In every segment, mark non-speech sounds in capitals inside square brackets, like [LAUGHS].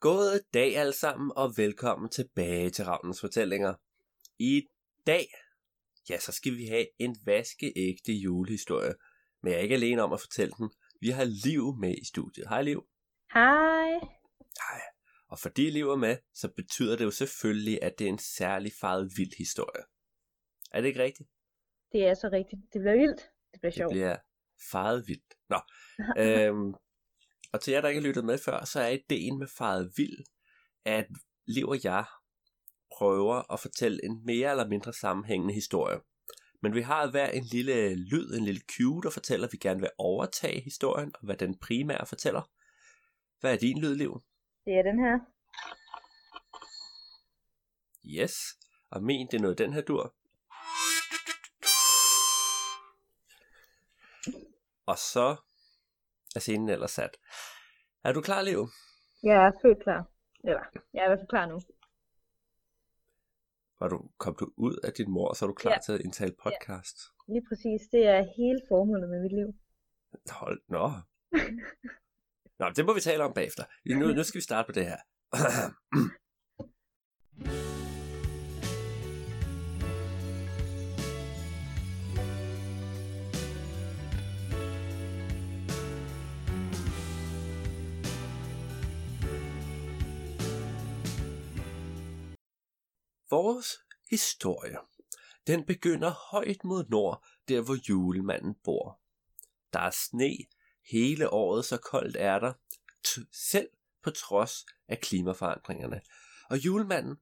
God dag alle sammen, og velkommen tilbage til Ravnens Fortællinger. I dag, ja, så skal vi have en vaskeægte julehistorie. Men jeg er ikke alene om at fortælle den. Vi har Liv med i studiet. Hej Liv. Hej. Hej. Og fordi Liv er med, så betyder det jo selvfølgelig, at det er en særlig farvet vild historie. Er det ikke rigtigt? Det er så rigtigt. Det bliver vildt. Det bliver Det sjovt. bliver farvet vildt. Nå, [LAUGHS] øhm, og til jer, der ikke har lyttet med før, så er ideen med farvet vild, at Liv og jeg prøver at fortælle en mere eller mindre sammenhængende historie. Men vi har hver en lille lyd, en lille cue, der fortæller, at vi gerne vil overtage historien, og hvad den primære fortæller. Hvad er din lyd, Liv? Det er den her. Yes. Og min, det er noget den her dur. Og så er scenen ellers sat. Er du klar, Liv? Jeg er født klar. Eller, jeg er i hvert fald klar nu. Var du, kom du ud af din mor, så er du klar Ja. til at indtale podcast? Lige præcis. Det er hele formålet med mit liv. Hold, nå. [LAUGHS] Nå, det må vi tale om bagefter. Nu, nu skal vi starte på det her. [CLEARS THROAT] Vores historie, den begynder højt mod nord, der hvor julemanden bor. Der er sne hele året, så koldt er der, t- selv på trods af klimaforandringerne. Og julemanden,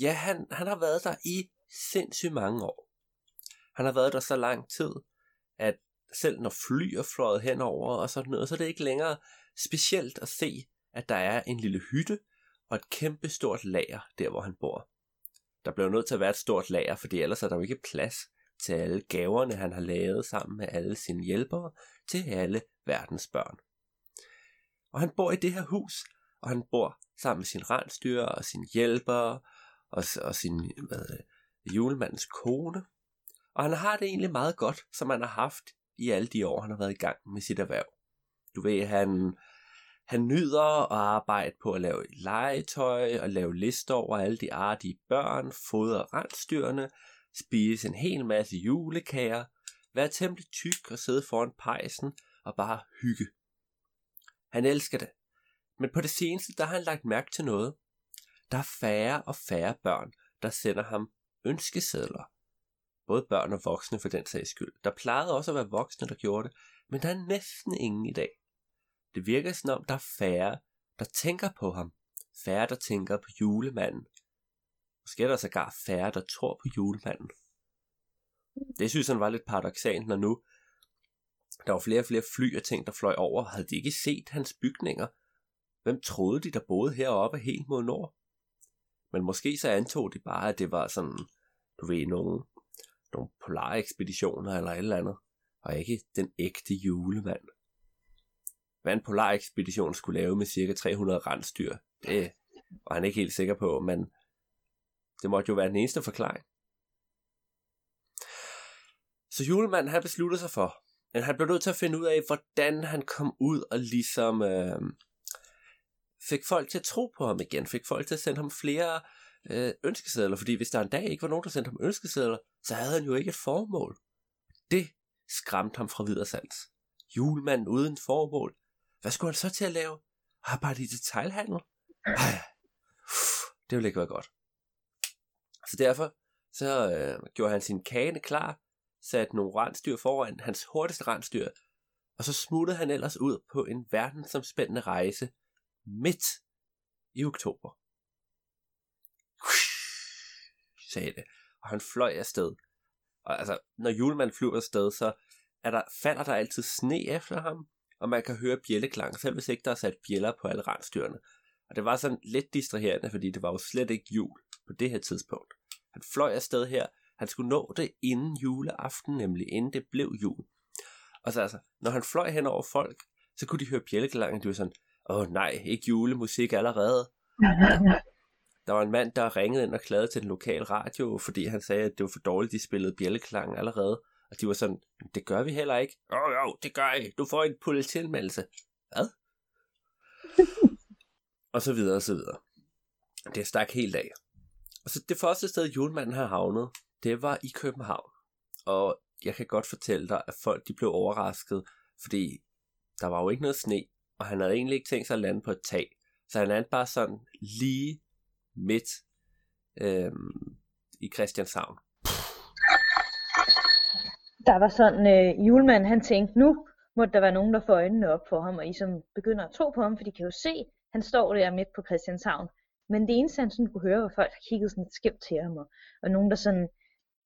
ja, han, han har været der i sindssygt mange år. Han har været der så lang tid, at selv når fly er fløjet henover og sådan noget, så er det ikke længere specielt at se, at der er en lille hytte og et kæmpe stort lager, der hvor han bor. Der bliver nødt til at være et stort lager, fordi ellers er der jo ikke plads til alle gaverne, han har lavet sammen med alle sine hjælpere til alle verdens børn. Og han bor i det her hus, og han bor sammen med sin rensdyr og sin hjælpere og, og sin hvad, det, julemandens kone. Og han har det egentlig meget godt, som han har haft i alle de år, han har været i gang med sit erhverv. Du ved, han, han nyder at arbejde på at lave legetøj og lave lister over alle de artige børn, fodre rensdyrene, spise en hel masse julekager, være temmelig tyk og sidde foran pejsen og bare hygge. Han elsker det. Men på det seneste, der har han lagt mærke til noget. Der er færre og færre børn, der sender ham ønskesedler. Både børn og voksne for den sags skyld. Der plejede også at være voksne, der gjorde det, men der er næsten ingen i dag. Det virker som om, der er færre, der tænker på ham. Færre, der tænker på julemanden. Måske er der sågar færre, der tror på julemanden. Det synes han var lidt paradoxalt, når nu der var flere og flere fly og ting, der fløj over. Havde de ikke set hans bygninger? Hvem troede de, der boede heroppe helt mod nord? Men måske så antog de bare, at det var sådan, du ved, nogle, nogle polarekspeditioner eller et eller andet, og ikke den ægte julemand. Hvad en polarekspedition skulle lave med cirka 300 rensdyr, det var han ikke helt sikker på, men det måtte jo være den eneste forklaring. Så julemanden han besluttede sig for, at han blev nødt til at finde ud af, hvordan han kom ud og ligesom øh, fik folk til at tro på ham igen, fik folk til at sende ham flere øh, ønskesedler, fordi hvis der en dag ikke var nogen, der sendte ham ønskesedler, så havde han jo ikke et formål. Det skræmte ham fra videre sans. Julemanden uden formål. Hvad skulle han så til at lave? Arbejde i detailhandel? Ej, det ville ikke være godt. Så derfor så øh, gjorde han sin kane klar, satte nogle rensdyr foran hans hurtigste rensdyr, og så smuttede han ellers ud på en verdensomspændende rejse midt i oktober. sagde det, og han fløj afsted. Og altså, når julemanden flyver afsted, så er der, falder der altid sne efter ham, og man kan høre bjælleklang, selv hvis ikke der er sat bjæller på alle rensdyrene. Og det var sådan lidt distraherende, fordi det var jo slet ikke jul på det her tidspunkt. Han fløj afsted her, han skulle nå det inden juleaften, nemlig inden det blev jul. Og så altså, når han fløj hen over folk, så kunne de høre bjælleklangen, de var sådan, åh nej, ikke julemusik allerede. [LAUGHS] Der var en mand, der ringede ind og klagede til den lokale radio, fordi han sagde, at det var for dårligt, de spillede bjælleklangen allerede. Og de var sådan, det gør vi heller ikke. Jo, jo, det gør I. Du får en politianmeldelse. Hvad? [LAUGHS] og så videre, og så videre. Det stak helt af. Og så det første sted, julemanden har havnet, det var i København. Og jeg kan godt fortælle dig, at folk de blev overrasket, fordi der var jo ikke noget sne, og han havde egentlig ikke tænkt sig at lande på et tag. Så han landede bare sådan lige midt øhm, i Christianshavn. Der var sådan, øh, julemanden han tænkte, nu må der være nogen, der får øjnene op for ham, og I som begynder at tro på ham, for de kan jo se, han står der midt på Christianshavn. Men det eneste, han sådan kunne høre, var folk, der kiggede sådan lidt skævt til ham, og, og nogen, der sådan,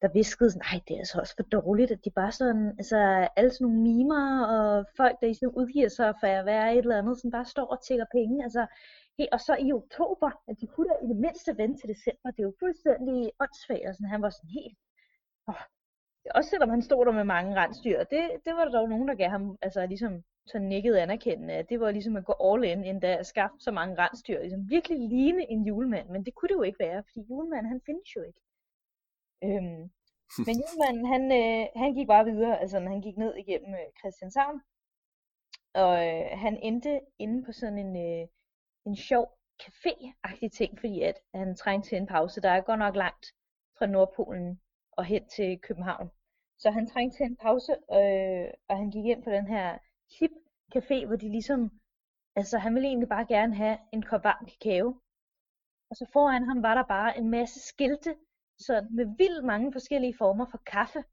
der viskede sådan, nej, det er altså også for dårligt, at de bare sådan, altså alle sådan nogle mimer, og folk, der i sådan udgiver sig for at være et eller andet, sådan bare står og tækker penge, altså, hey, og så i oktober, at de kunne da i det mindste vente til december, det er jo fuldstændig åndssvagt, og sådan, han var sådan helt, åh, også selvom han stod der med mange rensdyr, det, det var der dog nogen, der gav ham, altså ligesom så nikket anerkendende, at det var ligesom at gå all in, endda at skaffe så mange rensdyr, ligesom virkelig ligne en julemand, men det kunne det jo ikke være, fordi julemanden han findes jo ikke. Øhm, [LAUGHS] men julemanden, han, øh, han gik bare videre, altså han gik ned igennem øh, Christianshavn, og øh, han endte inde på sådan en, øh, en sjov café-agtig ting, fordi at han trængte til en pause. Der er godt nok langt fra Nordpolen og hen til København. Så han trængte til en pause, øh, og han gik ind på den her hip café, hvor de ligesom, altså han ville egentlig bare gerne have en kop varm kakao. Og så foran ham var der bare en masse skilte, så med vildt mange forskellige former for kaffe.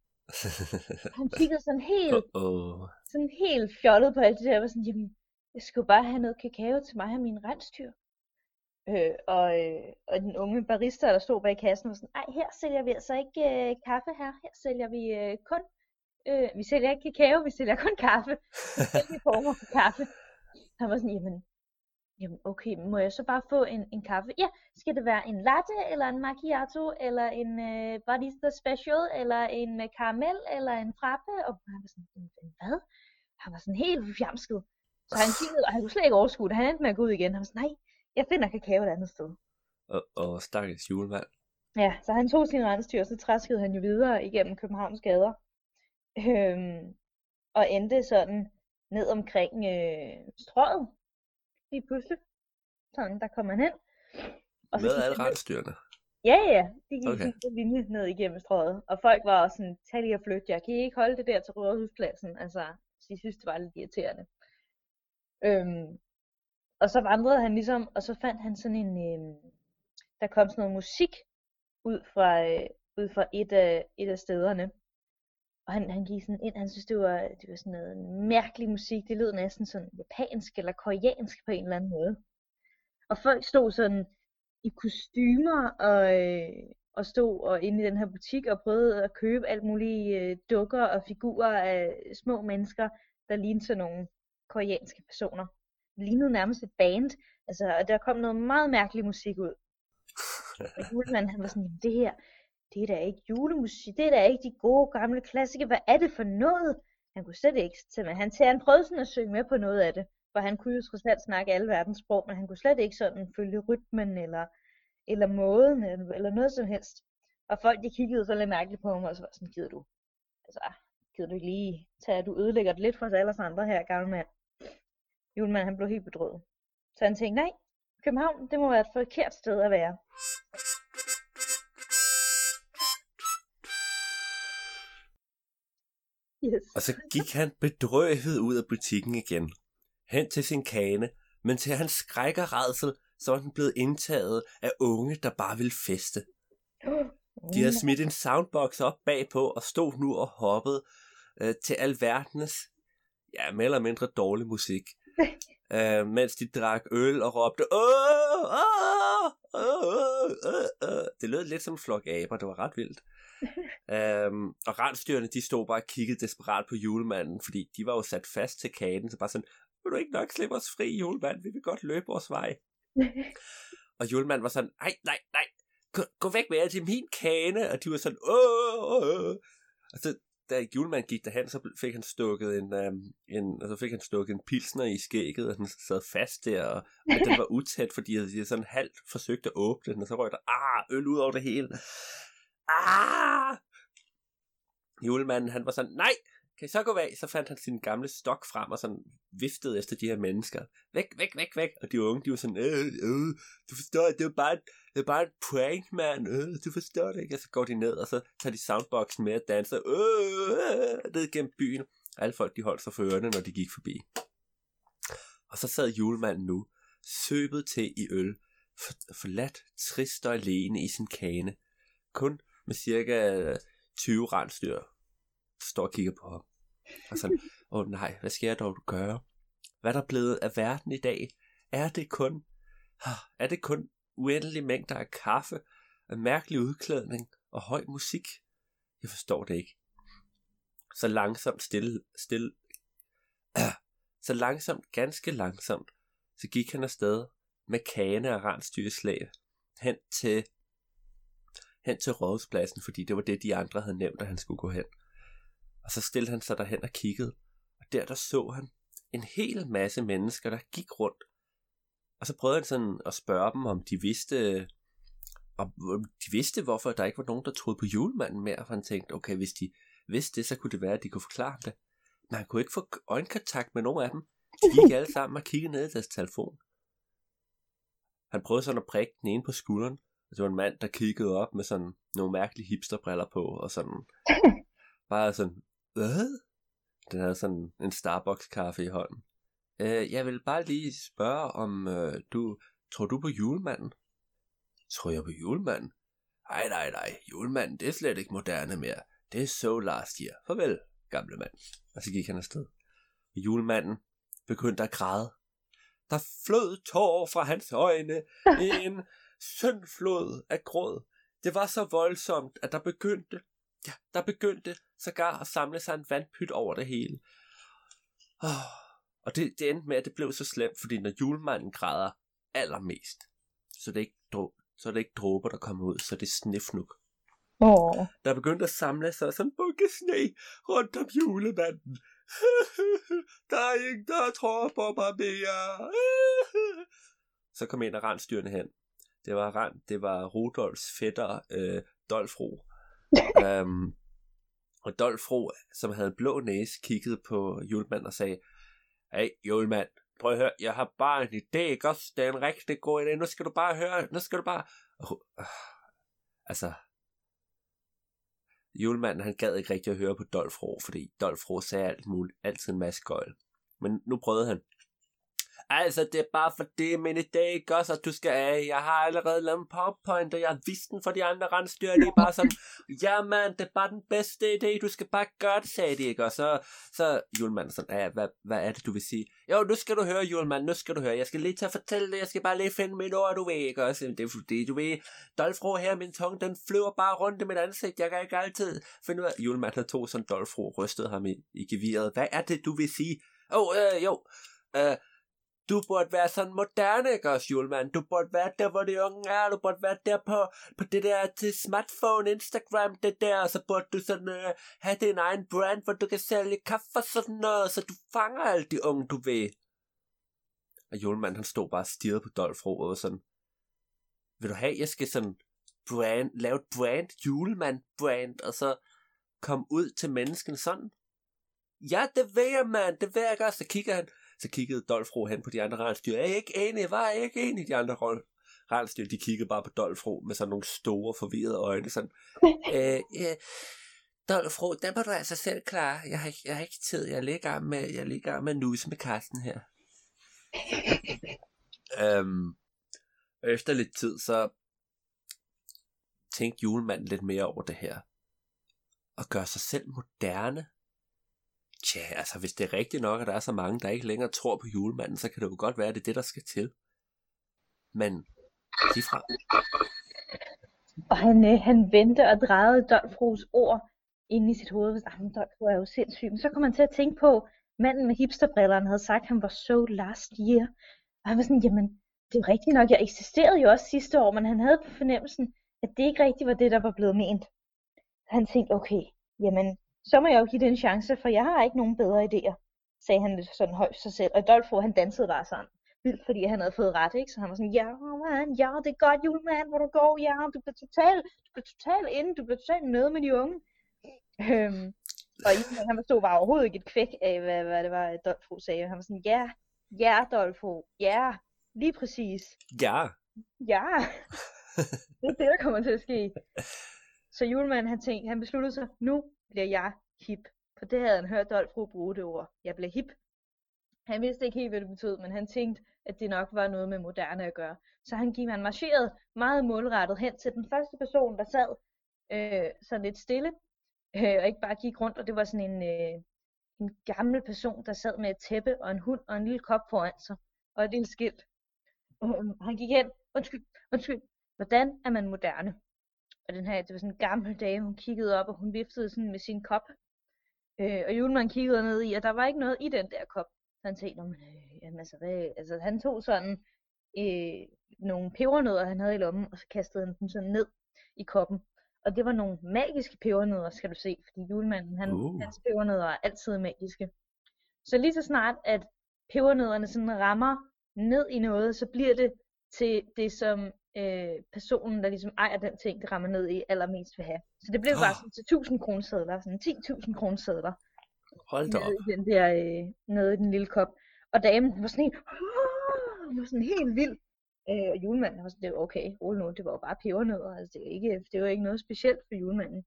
han kiggede sådan helt, Uh-oh. sådan helt fjollet på alt det der, og var sådan, jamen, jeg skulle bare have noget kakao til mig og min rensdyr. Øh, og, øh, og den unge barista, der stod bag kassen, var sådan, ej, her sælger vi altså ikke øh, kaffe her, her sælger vi øh, kun, øh, vi sælger ikke kakao, vi sælger kun kaffe, forskellige former for [LAUGHS] kaffe. Han var sådan, jamen, jamen okay, må jeg så bare få en, en kaffe? Ja, skal det være en latte, eller en macchiato, eller en øh, barista special, eller en med karamel, eller en frappe? Og han var sådan, hvad? Han var sådan helt fjamsket. Så han kiggede, og han kunne slet ikke overskue det. Han endte med at gå ud igen. Han var sådan, nej, jeg finder kakao et andet sted. Og, og stakkels julemand. Ja, så han tog sin rensdyr, og så træskede han jo videre igennem Københavns gader. Øhm, og endte sådan ned omkring øh, strøget. Lige pludselig. Sådan, der kom han hen. Og Med gik alle rensdyrene. Ja, ja. De gik Okay. sådan linje ned igennem strøget. Og folk var også sådan, tag lige og flyt jer. Kan I ikke holde det der til Rådhuspladsen? Altså, de synes, det var lidt irriterende. Øhm, og så vandrede han ligesom, og så fandt han sådan en, øh, der kom sådan noget musik ud fra, øh, ud fra et, af, et af stederne. Og han, han gik sådan ind, han synes, det var, det var sådan noget mærkelig musik. Det lød næsten sådan japansk eller koreansk på en eller anden måde. Og folk stod sådan i kostymer og, øh, og stod og inde i den her butik og prøvede at købe alt mulige øh, dukker og figurer af små mennesker, der lignede sådan nogle koreanske personer. Lignede nærmest et band, altså, og der kom noget meget mærkelig musik ud. Og julemanden, han var sådan, det her, det er da ikke julemusik, det er da ikke de gode gamle klassikere, hvad er det for noget? Han kunne slet ikke, men han, han prøvede sådan at synge med på noget af det, for han kunne jo trods alt snakke alle verdens sprog, men han kunne slet ikke sådan følge rytmen eller, eller måden, eller, eller noget som helst. Og folk, de kiggede så lidt mærkeligt på ham, og så var sådan, gider du, altså, gider du ikke lige tage, at du ødelægger det lidt for os alle andre her, gamle mand. Julemanden, han blev helt bedrøvet. Så han tænkte, nej, København, det må være et forkert sted at være. Yes. Og så gik han bedrøvet ud af butikken igen, hen til sin kane, men til hans skræk og rædsel, så var den blevet indtaget af unge, der bare ville feste. [GASPS] De havde smidt en soundbox op bagpå og stod nu og hoppede øh, til alverdens, ja, mere eller mindre dårlig musik. [LAUGHS] øh, mens de drak øl og råbte, åh, åh, åh, åh, åh. Det lød lidt som en flok aber, det var ret vildt. [LAUGHS] øhm, og rensdyrene, de stod bare og kiggede desperat på julemanden, fordi de var jo sat fast til kagen, så bare sådan, vil du ikke nok slippe os fri, julemand? Vi vil godt løbe vores vej. [LAUGHS] Og julemanden var sådan, nej, nej, nej, gå, gå væk med jer, det er min kane. Og de var sådan, åh, åh, åh. Og så, da julemanden gik derhen, så fik han stukket en, øhm, en, altså fik han stukket en pilsner i skægget, og den sad fast der, og, og den var utæt, fordi jeg havde sådan halvt forsøgt at åbne den, og så røg der, ah, øl ud over det hele. Ah! Julemanden, han var sådan, nej, kan I så gå væk? Så fandt han sin gamle stok frem og sådan viftede efter de her mennesker. Væk, væk, væk, væk. Og de unge, de var sådan, øh, øh, du forstår, det er bare, det er bare en prank, mand. Øh, du forstår det ikke. Og så går de ned, og så tager de soundboxen med og danser, øh, øh, ned gennem byen. Og alle folk, de holdt sig for ørerne, når de gik forbi. Og så sad julemanden nu, søbet til i øl, for, forladt, trist og alene i sin kane. Kun med cirka 20 rensdyr, står og kigger på ham. Og sådan, åh oh, nej, hvad skal jeg dog gøre? Hvad er der blevet af verden i dag? Er det kun, ah, er det kun uendelige mængder af kaffe, af mærkelig udklædning og høj musik? Jeg forstår det ikke. Så langsomt, stille, stille, ah, så langsomt, ganske langsomt, så gik han afsted med kane og rensdyreslag hen til, hen til rådspladsen, fordi det var det, de andre havde nævnt, at han skulle gå hen. Og så stillede han sig derhen og kiggede, og der der så han en hel masse mennesker, der gik rundt. Og så prøvede han sådan at spørge dem, om de vidste, om de vidste, hvorfor der ikke var nogen, der troede på julemanden mere, for han tænkte, okay, hvis de vidste det, så kunne det være, at de kunne forklare det. Men han kunne ikke få øjenkontakt med nogen af dem. De gik alle sammen og kiggede ned i deres telefon. Han prøvede sådan at prikke den ene på skulderen, og det var en mand, der kiggede op med sådan nogle mærkelige hipsterbriller på, og sådan, [LAUGHS] bare sådan, hvad? Den havde sådan en Starbucks-kaffe i hånden. Øh, jeg vil bare lige spørge, om øh, du, tror du på julemanden? Tror jeg på julemanden? Nej, nej, nej, julemanden, det er slet ikke moderne mere. Det er so last year. Farvel, gamle mand. Og så gik han afsted. Og julemanden begyndte at græde. Der flød tårer fra hans øjne. [LAUGHS] En syndflod af gråd. Det var så voldsomt, at der begyndte, ja, der begyndte sågar at samle sig en vandpyt over det hele. Oh, og det, det endte med, at det blev så slemt, fordi når julemanden græder allermest, så det ikke, så det ikke dråber, der kommer ud, så det er snifnuk. Oh. Der begyndte at samle sig sådan bunke sne rundt om julemanden. [LAUGHS] der er ingen, der tror på mig mere. så kom en af rensdyrene hen. Det var, Rand, det var Rudolfs fætter, øh, Dolfro um, og Dolfro, som havde blå næse, kiggede på julemanden og sagde, Hey, julemand, prøv at høre, jeg har bare en idé, ikke også? Det er en rigtig god idé. Nu skal du bare høre, nu skal du bare... Uh, altså, julemanden han gad ikke rigtig at høre på Dolfro, fordi Dolfro sagde alt muligt, altid en masse gøjl. Men nu prøvede han. Altså, det er bare det min idé ikke også, at du skal af. Jeg har allerede lavet en powerpoint, og jeg har vist den for de andre rensdyr. De er bare sådan, ja mand, det er bare den bedste idé, du skal bare gøre det, sagde de, ikke? Og så, så julemanden sådan, ja, hvad, hvad er det, du vil sige? Jo, nu skal du høre, julemand, nu skal du høre. Jeg skal lige til at fortælle det, jeg skal bare lige finde mit ord, du ved, ikke? Også, det er fordi, du ved, Dolfro her, min tunge, den flyver bare rundt i mit ansigt. Jeg kan ikke altid finde ud af, julemanden tog sådan Dolfro, rystede ham i, i geviret. Hvad er det, du vil sige? Åh, oh, øh, jo, øh, du burde være sådan moderne, ikke også, julemand? Du burde være der, hvor de unge er. Du burde være der på, på det der til smartphone, Instagram, det der. Og så burde du sådan øh, have din egen brand, hvor du kan sælge kaffe og sådan noget, så du fanger alle de unge, du ved. Og julemanden, han stod bare og stirrede på Dolfro og sådan, vil du have, jeg skal sådan brand, lave et brand, julemand brand, og så komme ud til mennesken sådan? Ja, det vil jeg, mand, det vil jeg godt. Så kigger han, så kiggede Dolfro hen på de andre rensdyr. Er I ikke enige? Var I ikke enige? De andre rensdyr, de kiggede bare på Dolfro med sådan nogle store, forvirrede øjne. Sådan, [LAUGHS] øh, ja, Dolfro, den må du altså selv klare. Jeg har, jeg har ikke tid. Jeg ligger med, jeg ligger med nus med Karsten her. [LAUGHS] øhm, efter lidt tid, så tænkte julemanden lidt mere over det her. Og gøre sig selv moderne Tja, altså hvis det er rigtigt nok, at der er så mange, der ikke længere tror på julemanden, så kan det jo godt være, at det er det, der skal til. Men fra. Og han, øh, han vendte og drejede Dolfros ord ind i sit hoved. Jamen, Dolfro er jo sindssyg. Men så kom han til at tænke på, manden med hipsterbrillerne havde sagt, at han var so last year. Og han var sådan, jamen, det er jo rigtigt nok, jeg eksisterede jo også sidste år, men han havde på fornemmelsen, at det ikke rigtigt var det, der var blevet ment. Han tænkte, okay, jamen, så må jeg jo give det en chance, for jeg har ikke nogen bedre idéer, sagde han lidt sådan højt sig selv. Og Dolfo, han dansede bare sådan vildt, fordi han havde fået ret, ikke? Så han var sådan, ja, man, ja, det er godt, julemand, hvor du går, ja, du bliver totalt, du bliver totalt inde, du bliver totalt nede med de unge. Øhm, Og Ivan, han forstod bare overhovedet ikke et kvæk af, hvad, hvad det var, Dolfo sagde. Han var sådan, ja, ja, Dolfo, ja, lige præcis. Ja. Ja, det er det, der kommer til at ske. Så julemanden, han tænkte, han besluttede sig, nu bliver jeg hip. For det havde han hørt Dolfo bruge det ord. Jeg bliver hip. Han vidste ikke helt, hvad det betød, men han tænkte, at det nok var noget med moderne at gøre. Så han gik man marcheret meget målrettet hen til den første person, der sad øh, sådan lidt stille, øh, og ikke bare gik rundt, og det var sådan en, øh, en gammel person, der sad med et tæppe og en hund og en lille kop foran sig, og et lille skilt. Øh, han gik hen, undskyld, undskyld, hvordan er man moderne? Og den her, det var sådan en gammel dame, hun kiggede op, og hun viftede sådan med sin kop. Øh, og julemanden kiggede ned i, og der var ikke noget i den der kop. Så han tænkte, men, øh, jamen, altså, hvad? altså, han tog sådan øh, nogle pebernødder, han havde i lommen, og så kastede han dem sådan ned i koppen. Og det var nogle magiske pebernødder, skal du se, fordi julemanden, han, uh. hans pebernødder er altid magiske. Så lige så snart, at pebernødderne sådan rammer ned i noget, så bliver det til det, som øh, personen, der ligesom ejer den ting, det rammer ned i, allermest vil have. Så det blev oh. bare sådan til 1000 kronesedler, sådan 10.000 kronesedler. Hold da op. I den der, øh, nede i den lille kop. Og damen var sådan helt, oh, var sådan helt vild. Øh, og julemanden var sådan, det var okay, rolig nu, det var jo bare pebernødder, altså det var ikke, det var ikke noget specielt for julemanden.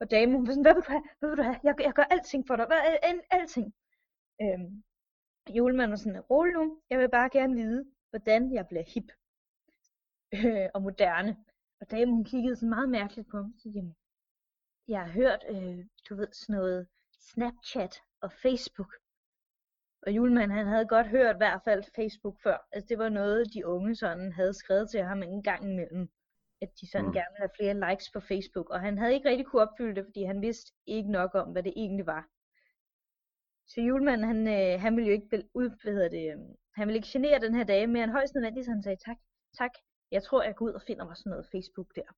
Og damen, hun var sådan, hvad vil du have, hvad vil du have, jeg, jeg gør alting for dig, hvad, al, alting. Øhm, julemanden var sådan, rolig nu, jeg vil bare gerne vide, hvordan jeg bliver hip øh, og moderne. Og damen, hun kiggede sådan meget mærkeligt på ham, og sagde, jeg har hørt, øh, du ved, sådan noget Snapchat og Facebook. Og julemanden, han havde godt hørt i hvert fald Facebook før. Altså det var noget, de unge sådan havde skrevet til ham en gang imellem. At de sådan mm. gerne ville have flere likes på Facebook. Og han havde ikke rigtig kunne opfylde det, fordi han vidste ikke nok om, hvad det egentlig var. Så julemanden, han, øh, han ville jo ikke ud, hvad hedder det, øh, han ville ikke genere den her dame mere end højst nødvendigt, så han sagde, tak, tak, jeg tror, jeg går ud og finder mig sådan noget Facebook der.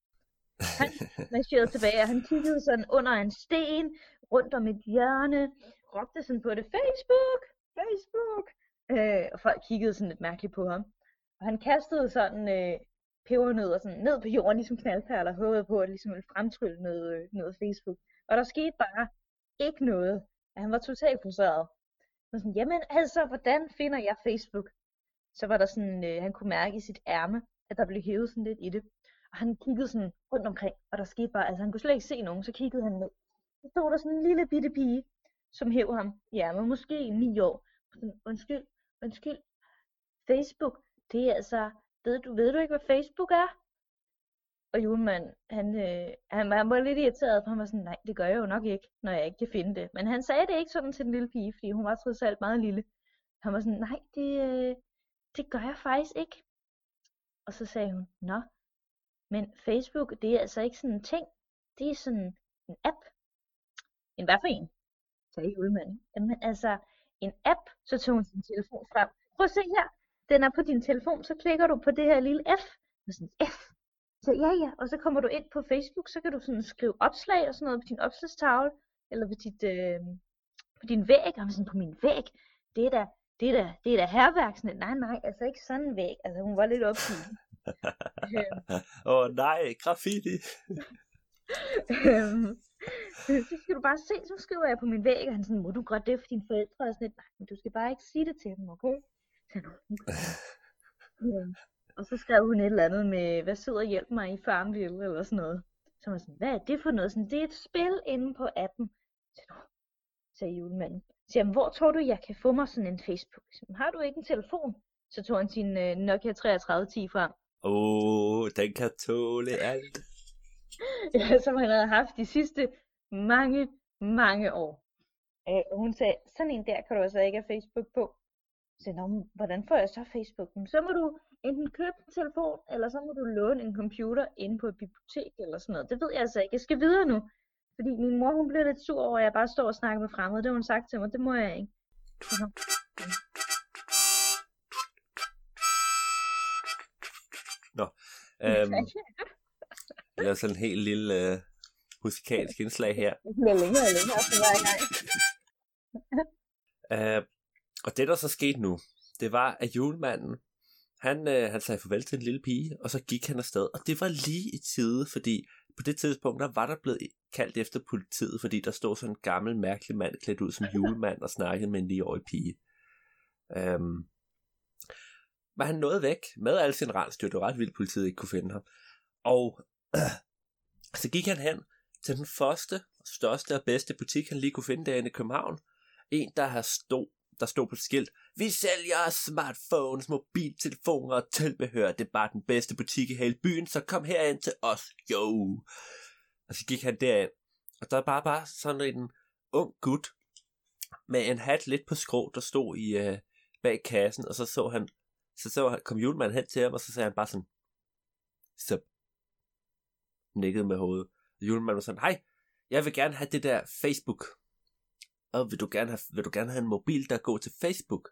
Han marcherede [LAUGHS] tilbage, og han kiggede sådan under en sten, rundt om et hjørne, råbte sådan på det, Facebook, Facebook. Øh, og folk kiggede sådan lidt mærkeligt på ham. Og han kastede sådan øh, pebernødder sådan ned på jorden, ligesom knaldperler, håbede på, at ligesom ville fremtrylle noget, øh, noget Facebook. Og der skete bare ikke noget. Han var totalt frustreret. Og sådan, jamen altså, hvordan finder jeg Facebook? Så var der sådan, øh, han kunne mærke i sit ærme, at der blev hævet sådan lidt i det. Og han kiggede sådan rundt omkring, og der skete bare, altså han kunne slet ikke se nogen, så kiggede han ned. Så stod der sådan en lille bitte pige, som hævde ham Ja, men måske 9 år. Sådan, undskyld, undskyld, Facebook, det er altså, ved du, ved du ikke, hvad Facebook er? Og julemanden, han, øh, han, han var lidt irriteret, for han var sådan, nej, det gør jeg jo nok ikke, når jeg ikke kan finde det. Men han sagde det ikke sådan til den lille pige, fordi hun var trods alt meget lille. Han var sådan, nej, det, øh, det gør jeg faktisk ikke. Og så sagde hun, nå, men Facebook, det er altså ikke sådan en ting. Det er sådan en app. En hvad for en? Sagde julemanden. Jamen altså, en app, så tog hun sin telefon frem. Prøv at se her, den er på din telefon, så klikker du på det her lille F. Og sådan, F. Så ja, ja, og så kommer du ind på Facebook, så kan du sådan skrive opslag og sådan noget på din opslagstavle, eller på, dit, øh, på din væg, og sådan på min væg, det er da, det er da, det er da herværk, sådan, nej, nej, altså ikke sådan en væg, altså hun var lidt opgivet. [LAUGHS] Åh oh, nej, graffiti. øhm, så skal du bare se, så skriver jeg på min væg, og han sådan, må du gøre det for dine forældre? Og sådan lidt, nej, men du skal bare ikke sige det til dem, okay? Så, øhm, og så skrev hun et eller andet med, hvad sidder og hjælp mig i Farmville, eller sådan noget. Så var sådan, hvad er det for noget? Sådan, det er et spil inde på appen. Så, sagde julemanden. Så jamen, hvor tror du, jeg kan få mig sådan en Facebook? Så, har du ikke en telefon? Så tog han sin uh, Nokia 3310 frem. Åh, oh, den kan tåle alt. [LAUGHS] ja, som han havde haft de sidste mange, mange år. Øh, og hun sagde, sådan en der kan du altså ikke have Facebook på. Så sagde, hvordan får jeg så Facebook? Så må du enten købe en telefon, eller så må du låne en computer inde på et bibliotek eller sådan noget. Det ved jeg altså ikke. Jeg skal videre nu. Fordi min mor, hun blev lidt sur over, at jeg bare står og snakker med fremmede. Det har hun sagt til mig, det må jeg ikke. Nå. Øhm, jeg laver sådan en helt lille uh, musikalsk indslag her. [LAUGHS] Det bliver længere og længere for hver gang. uh, [LAUGHS] og det, der så skete nu, det var, at julemanden, han, uh, han sagde farvel til en lille pige, og så gik han afsted. Og det var lige i tide, fordi på det tidspunkt, der var der blevet kaldt efter politiet, fordi der stod sådan en gammel, mærkelig mand klædt ud som [LAUGHS] julemand og snakkede med en 9-årig pige. Øhm, men han nåede væk med al sin rensdyr. Det var ret vildt, politiet ikke kunne finde ham. Og øh, [CLEARS THROAT] så gik han hen til den første, største og bedste butik, han lige kunne finde derinde i København. En, der har stod, der stod på et skilt. Vi sælger smartphones, mobiltelefoner og tilbehør. Det er bare den bedste butik i hele byen, så kom herind til os. Jo. Og så gik han derind. Og der var bare, bare sådan en ung gut med en hat lidt på skrå, der stod i øh, bag kassen, og så så han, så, så kom julemanden hen til ham, og så sagde han bare sådan, så nikkede med hovedet. Og julemanden var sådan, hej, jeg vil gerne have det der Facebook. Og vil du gerne have, vil du gerne have en mobil, der går til Facebook?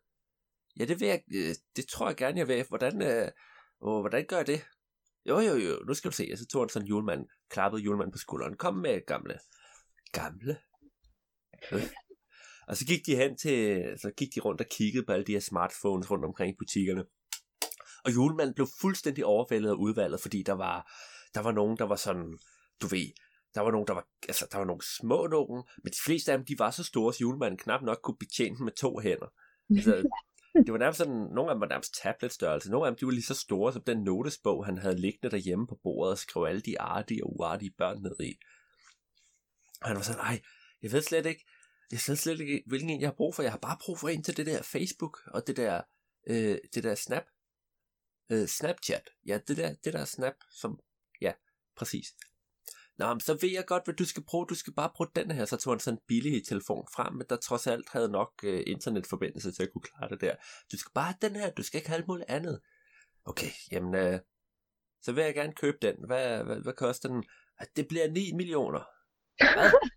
Ja, det vil jeg, øh, det tror jeg gerne, jeg vil. Hvordan, øh, hvordan gør jeg det? Jo, jo, jo, nu skal du se. Og så tog han sådan julemand, klappede julemanden på skulderen. Kom med, gamle. Gamle? Øh. Og så gik de hen til, så gik de rundt og kiggede på alle de her smartphones rundt omkring i butikkerne. Og julemanden blev fuldstændig overvældet af udvalget, fordi der var, der var nogen, der var sådan, du ved, der var nogen, der var, altså, der var nogle små nogen, men de fleste af dem, de var så store, at julemanden knap nok kunne betjene dem med to hænder. Altså, [LAUGHS] det var nærmest sådan, nogle af dem var nærmest tabletstørrelse, nogle af dem, de var lige så store som den notesbog, han havde liggende derhjemme på bordet og skrev alle de artige og uartige børn ned i. Og han var sådan, nej, jeg ved slet ikke, jeg ved slet ikke, hvilken en jeg har brug for. Jeg har bare brug for en til det der Facebook og det der, øh, det der Snap, øh, Snapchat. Ja, det der, det der Snap, som, ja, præcis. Nå, men så ved jeg godt, hvad du skal bruge. Du skal bare bruge den her. Så tog han sådan en billig telefon frem, men der trods alt havde nok øh, internetforbindelse til at kunne klare det der. Du skal bare have den her. Du skal ikke have alt muligt andet. Okay, jamen, øh, så vil jeg gerne købe den. Hvad, hvad, hvad koster den? Det bliver 9 millioner. Hvad? [LAUGHS]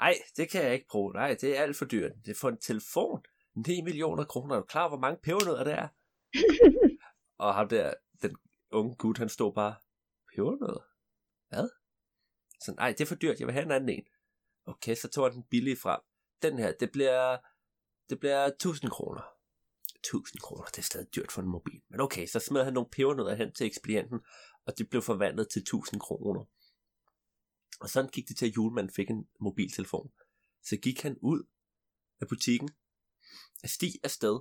Ej, det kan jeg ikke bruge. Nej, det er alt for dyrt. Det er for en telefon. 9 millioner kroner. Er du klar, hvor mange pebernødder det er? [LAUGHS] og ham der, den unge gut, han stod bare, pebernødder? Hvad? Så nej, det er for dyrt, jeg vil have en anden en. Okay, så tog han den billige frem. Den her, det bliver, det bliver 1000 kroner. 1000 kroner, det er stadig dyrt for en mobil. Men okay, så smed han nogle pebernødder hen til ekspedienten, og det blev forvandlet til 1000 kroner. Og sådan gik det til, at julemanden fik en mobiltelefon. Så gik han ud af butikken, af sti afsted,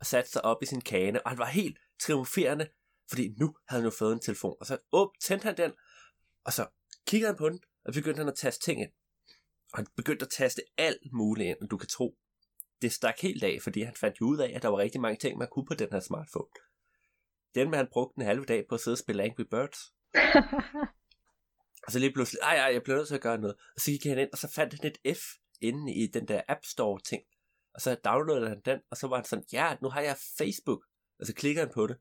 og satte sig op i sin kane, og han var helt triumferende, fordi nu havde han jo fået en telefon. Og så op, tændte han den, og så kiggede han på den, og begyndte han at taste ting ind. Og han begyndte at taste alt muligt ind, og du kan tro, det stak helt af, fordi han fandt ud af, at der var rigtig mange ting, man kunne på den her smartphone. Den med han brugte en halv dag på at sidde og spille Angry Birds. [LAUGHS] og så lige pludselig, ej, ej, jeg blev nødt til at gøre noget. Og så gik han ind, og så fandt han et F inde i den der App Store ting. Og så downloadede han den, og så var han sådan, ja, nu har jeg Facebook. Og så klikker han på det.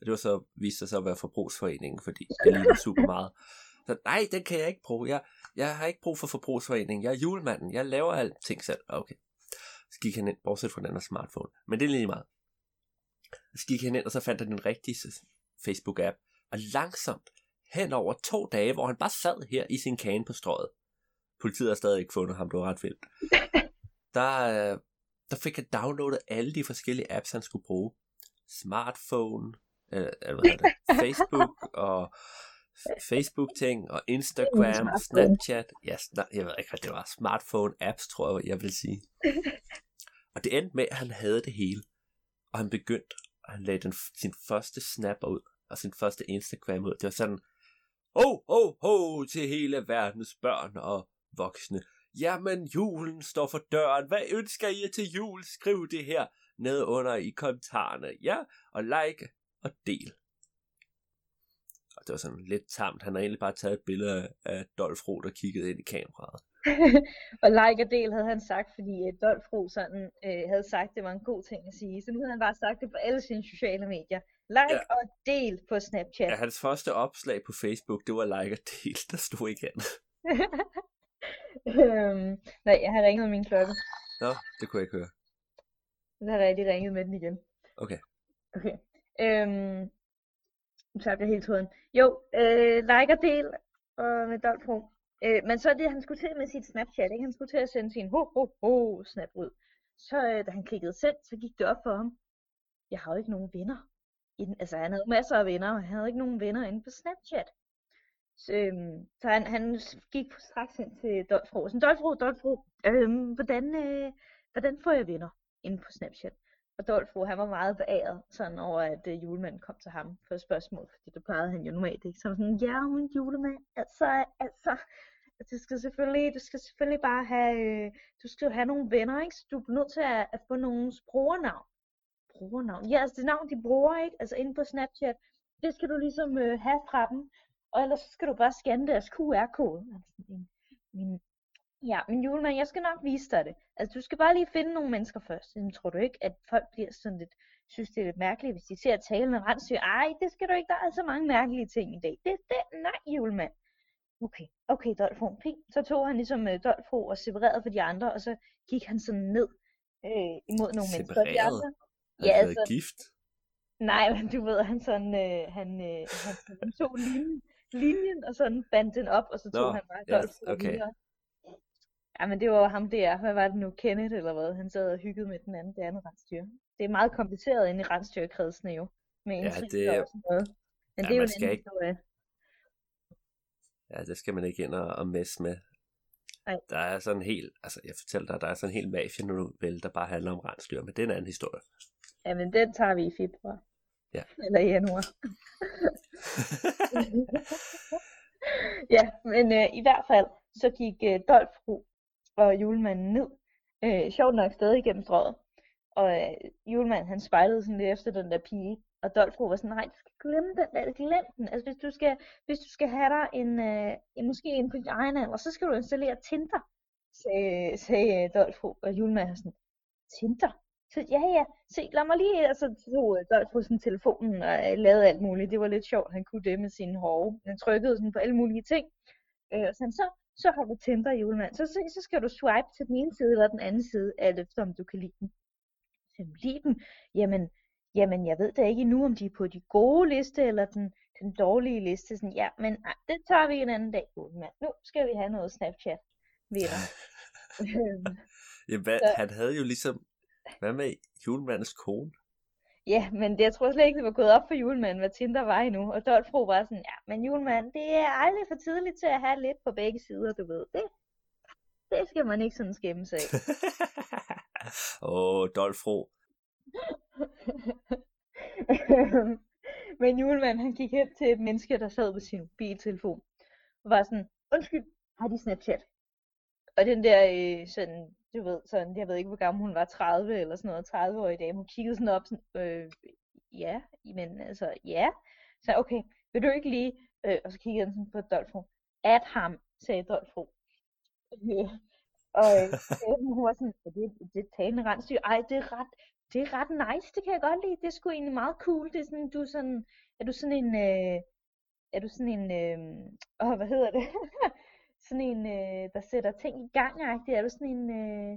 Og det var så, viste sig så at være forbrugsforeningen, fordi det ligner super meget. [LAUGHS] Så nej, den kan jeg ikke bruge. Jeg, jeg har ikke brug for forbrugsforeningen. Jeg er julemanden. Jeg laver alting selv. Okay. Så gik han ind, bortset fra den her smartphone. Men det er lige meget. Så gik han ind, og så fandt han den rigtige Facebook-app. Og langsomt, hen over to dage, hvor han bare sad her i sin kane på strøget. Politiet har stadig ikke fundet ham, det var ret vildt. Der, øh, der fik han downloadet alle de forskellige apps, han skulle bruge. Smartphone, øh, hvad det, [LAUGHS] Facebook og Facebook-ting og Instagram, Snapchat. Ja, jeg ved ikke, hvad det var. Smartphone-apps, tror jeg, jeg vil sige. [LAUGHS] Og det endte med, at han havde det hele. Og han begyndte, og han lagde den, sin første snap ud, og sin første Instagram ud. Det var sådan, ho, ho, ho, til hele verdens børn og voksne. Jamen, julen står for døren. Hvad ønsker I til jul? Skriv det her nede under i kommentarerne. Ja, og like og del det var sådan lidt tamt. Han har egentlig bare taget et billede af Dolph Roth der kiggede ind i kameraet. [LAUGHS] og like og del havde han sagt, fordi uh, Dolph Roth sådan, uh, havde sagt, det var en god ting at sige. Så nu havde han bare sagt det på alle sine sociale medier. Like ja. og del på Snapchat. Ja, hans første opslag på Facebook, det var like og del, der stod igen. [LAUGHS] øhm, nej, jeg har ringet min klokke. Nå, det kunne jeg ikke høre. Så har jeg lige ringet med den igen. Okay. Okay. Øhm, nu tabte jeg helt tråden. Jo, øh, like og del og med Dolph øh, Men så det, han skulle til med sit Snapchat, ikke? han skulle til at sende sin ho ho ho snap ud. Så øh, da han klikkede send, så gik det op for ham. Jeg har jo ikke nogen venner. I den, altså han havde masser af venner, og han havde ikke nogen venner inde på Snapchat. Så, øhm, så han, han gik straks ind til Dolfro. Sådan, Dolfro, Dolfro, øhm, hvordan, øh, hvordan får jeg venner inde på Snapchat? Og Dolfo, han var meget beæret sådan over, at øh, julemanden kom til ham for et spørgsmål, fordi det plejede han jo normalt ikke. Så sådan, ja, men julemand, altså, altså, altså, du skal selvfølgelig, du skal selvfølgelig bare have, øh, du skal have nogle venner, ikke? Så du er nødt til at, at få nogens brugernavn. Brugernavn? Ja, altså det navn, de bruger, ikke? Altså inde på Snapchat, det skal du ligesom øh, have fra dem. Og ellers så skal du bare scanne deres QR-kode. Altså, min, min, ja, men julemand, jeg skal nok vise dig det. Altså, du skal bare lige finde nogle mennesker først. Men tror du ikke, at folk bliver sådan lidt, synes det er lidt mærkeligt, hvis de ser at tale med rensdyr? Ej, det skal du ikke, der er så mange mærkelige ting i dag. Det, det, nej, julemand. Okay, okay, Dolfo, fint. Så tog han ligesom uh, Dolfo og separerede for de andre, og så gik han sådan ned øh, imod nogle mennesker. De andre, ja, altså, gift? Nej, men du ved, han sådan, øh, han, øh, han, han tog linjen, linjen, og sådan bandt den op, og så tog Nå, han bare Dolph yes, okay. videre. Ja, men det var ham der, hvad var det nu, Kenneth eller hvad, han sad og hyggede med den anden, det andet rensdyr. Det er meget kompliceret inde i rensdyrkredsene jo, med ja, det, og sådan noget. Men ja, det er jo en anden ikke... historie. Ja, det skal man ikke ind og, og messe med. Ej. Der er sådan en helt, altså jeg fortæller dig, der er sådan en helt mafia-novelle, der bare handler om rensdyr, men det er en anden historie. Ja, men den tager vi i februar. Ja. Eller i januar. [LAUGHS] [LAUGHS] ja, men øh, i hvert fald, så gik øh, Dolfro og julemanden ned. Øh, sjovt nok stadig gennem strøget. Og øh, julemanden han spejlede sådan lidt efter den der pige. Og Dolfro var sådan, nej, du skal glemme den der, glem den. Altså hvis du skal, hvis du skal have dig en, øh, en måske en på din egen alder, så skal du installere Tinder, sagde, sagde øh, Dolfro. Og julemanden sådan, Tinder? Så ja, ja, se, lad mig lige, altså, tog øh, Dolph på sådan telefonen og uh, lavede alt muligt. Det var lidt sjovt, han kunne det med sine hårde. Han trykkede sådan på alle mulige ting. Øh, og sådan, så, så har du Tinder, julemand. Så, så, så skal du swipe til den ene side eller den anden side, alt efter om du kan lide den. Så lide dem? Jamen, jamen, jeg ved da ikke endnu, om de er på de gode liste eller den, den dårlige liste. Sådan, ja, men ej, det tager vi en anden dag, julemand. Nu skal vi have noget Snapchat. Ved [LAUGHS] ja, hvad, så, han havde jo ligesom hvad med julemandens kone? Ja, men det, jeg tror slet ikke, det var gået op for julemanden, hvad Tinder var endnu. Og Dolfro var sådan, ja, men julemanden, det er aldrig for tidligt til at have lidt på begge sider, du ved. Det, det skal man ikke sådan skæmme sig af. [LAUGHS] Åh, oh, Dolfro. [LAUGHS] men julemanden, han gik hen til et menneske, der sad på sin mobiltelefon. Og var sådan, undskyld, har de Snapchat? Og den der øh, sådan du ved, sådan, jeg ved ikke, hvor gammel hun var, 30 eller sådan noget, 30 år i dag, hun kiggede sådan op, sådan, øh, ja, men altså, ja. Så okay, vil du ikke lige, øh, og så kiggede han sådan på Dolfo, at ham, sagde Dolfo. Øh, og øh, hun var sådan, det, det er talende rensdyr, ej, det er ret, det er ret nice, det kan jeg godt lide, det er sgu egentlig meget cool, det er sådan, du er sådan, er du sådan en, øh, er du sådan en, øh, åh, hvad hedder det? [LAUGHS] sådan en, øh, der sætter ting i gang -agtig. Er du sådan en... Øh...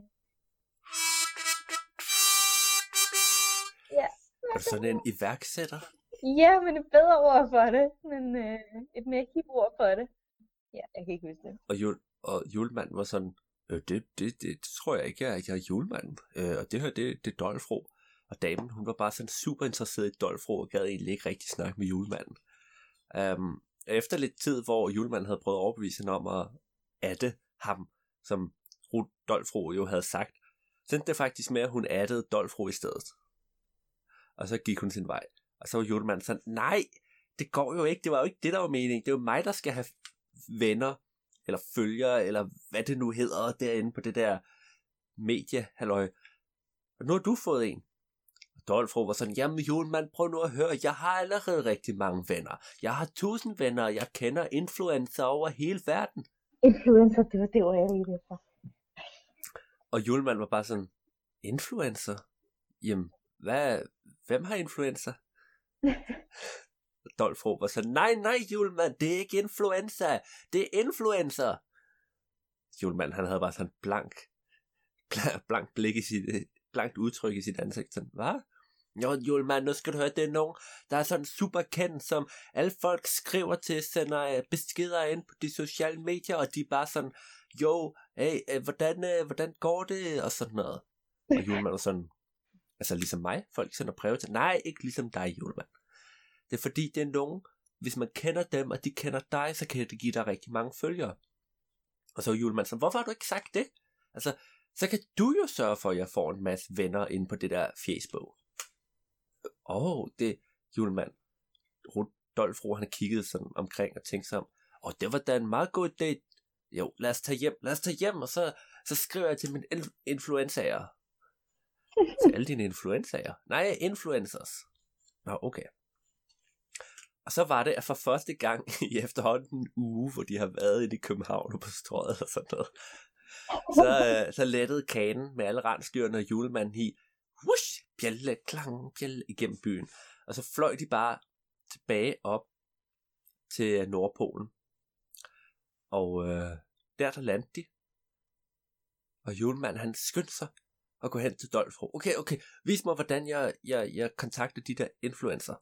Ja. Er du sådan en iværksætter? Ja, men et bedre ord for det. Men øh, et mere hip ord for det. Ja, jeg kan ikke huske det. Og, jul, og julemanden var sådan, øh, det, det, det, det, tror jeg ikke, jeg, jeg er julemanden. Øh, og det her, det, det er Dolfro. Og damen, hun var bare sådan super interesseret i Dolfro, og gad egentlig ikke rigtig snakke med julemanden. Um, efter lidt tid, hvor julemanden havde prøvet at overbevise hende om at adde ham, som Dolfro jo havde sagt, så endte det faktisk med, at hun addede Dolfro i stedet. Og så gik hun sin vej. Og så var julemanden sådan, nej, det går jo ikke, det var jo ikke det, der var meningen. Det er jo mig, der skal have venner, eller følgere, eller hvad det nu hedder derinde på det der medie, halløj. Og nu har du fået en. Dolfro var sådan, jamen julemand, prøv nu at høre, jeg har allerede rigtig mange venner. Jeg har tusind venner, og jeg kender influencer over hele verden. Influencer, det var det ord, jeg lige for. Og julemand var bare sådan, influencer? Jamen, hvad, hvem har influencer? [LAUGHS] Dolfro var sådan, nej, nej, julemand, det er ikke influencer, det er influencer. Julemand, han havde bare sådan blank, [LAUGHS] blank blik i sit, blankt udtryk i sit ansigt. Sådan, hvad? Jo, julemand, nu skal du høre, det er nogen, der er sådan super kendt, som alle folk skriver til, sender øh, beskeder ind på de sociale medier, og de er bare sådan, jo, hey, øh, hvordan, øh, hvordan går det, og sådan noget. Og julemand er sådan, altså ligesom mig, folk sender breve til, nej, ikke ligesom dig, julemand. Det er fordi, det er nogen, hvis man kender dem, og de kender dig, så kan det give dig rigtig mange følgere. Og så er julemanden sådan, hvorfor har du ikke sagt det? Altså, så kan du jo sørge for, at jeg får en masse venner ind på det der Facebook. Åh, oh, det julemand. Rudolf han kiggede sådan omkring og tænkte sig om, og oh, det var da en meget god idé. Jo, lad os tage hjem, lad os tage hjem, og så, så skriver jeg til mine influencer. [LAUGHS] til alle dine influencer? Nej, influencers. Nå, okay. Og så var det, at for første gang [LAUGHS] i efterhånden en uge, hvor de har været i København og på strøget og sådan noget, så, øh, så lettede kanen med alle rensdyrene og julemanden i, bjælle, klang, bjælle igennem byen. Og så fløj de bare tilbage op til Nordpolen. Og øh, der der landte de. Og julemanden han skyndte sig at gå hen til Dolfro. Okay, okay, vis mig, hvordan jeg, jeg, jeg kontakter de der influencer.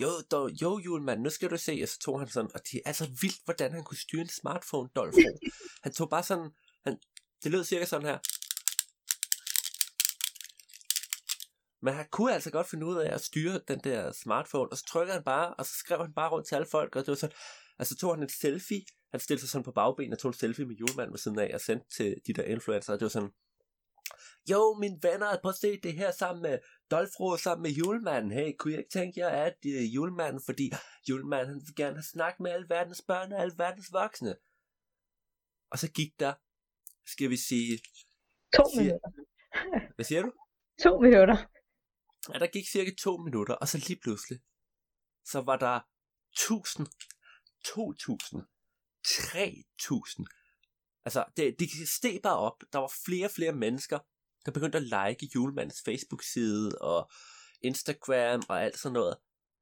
Jo, dog, jo julemand, nu skal du se. Og så tog han sådan, og det er altså vildt, hvordan han kunne styre en smartphone, Dolfro. Han tog bare sådan, han, det lød cirka sådan her. Men han kunne altså godt finde ud af at styre den der smartphone, og så trykkede han bare, og så skrev han bare rundt til alle folk, og det var sådan, altså tog han en selfie, han stillede sig sådan på bagben og tog en selfie med julemanden ved siden af, og sendte til de der influencer, og det var sådan, jo, mine venner, prøv at se det her sammen med Dolfro sammen med julemanden. Hey, kunne jeg ikke tænke jer at uh, julemanden, fordi julemanden han vil gerne have snakket med alle verdens børn og alle verdens voksne. Og så gik der, skal vi sige... To minutter. Hvad siger du? To minutter. Ja, der gik cirka to minutter, og så lige pludselig, så var der 1000, 2000, 3000. Altså, det, det steg bare op. Der var flere og flere mennesker, der begyndte at like julemandens Facebook-side og Instagram og alt sådan noget.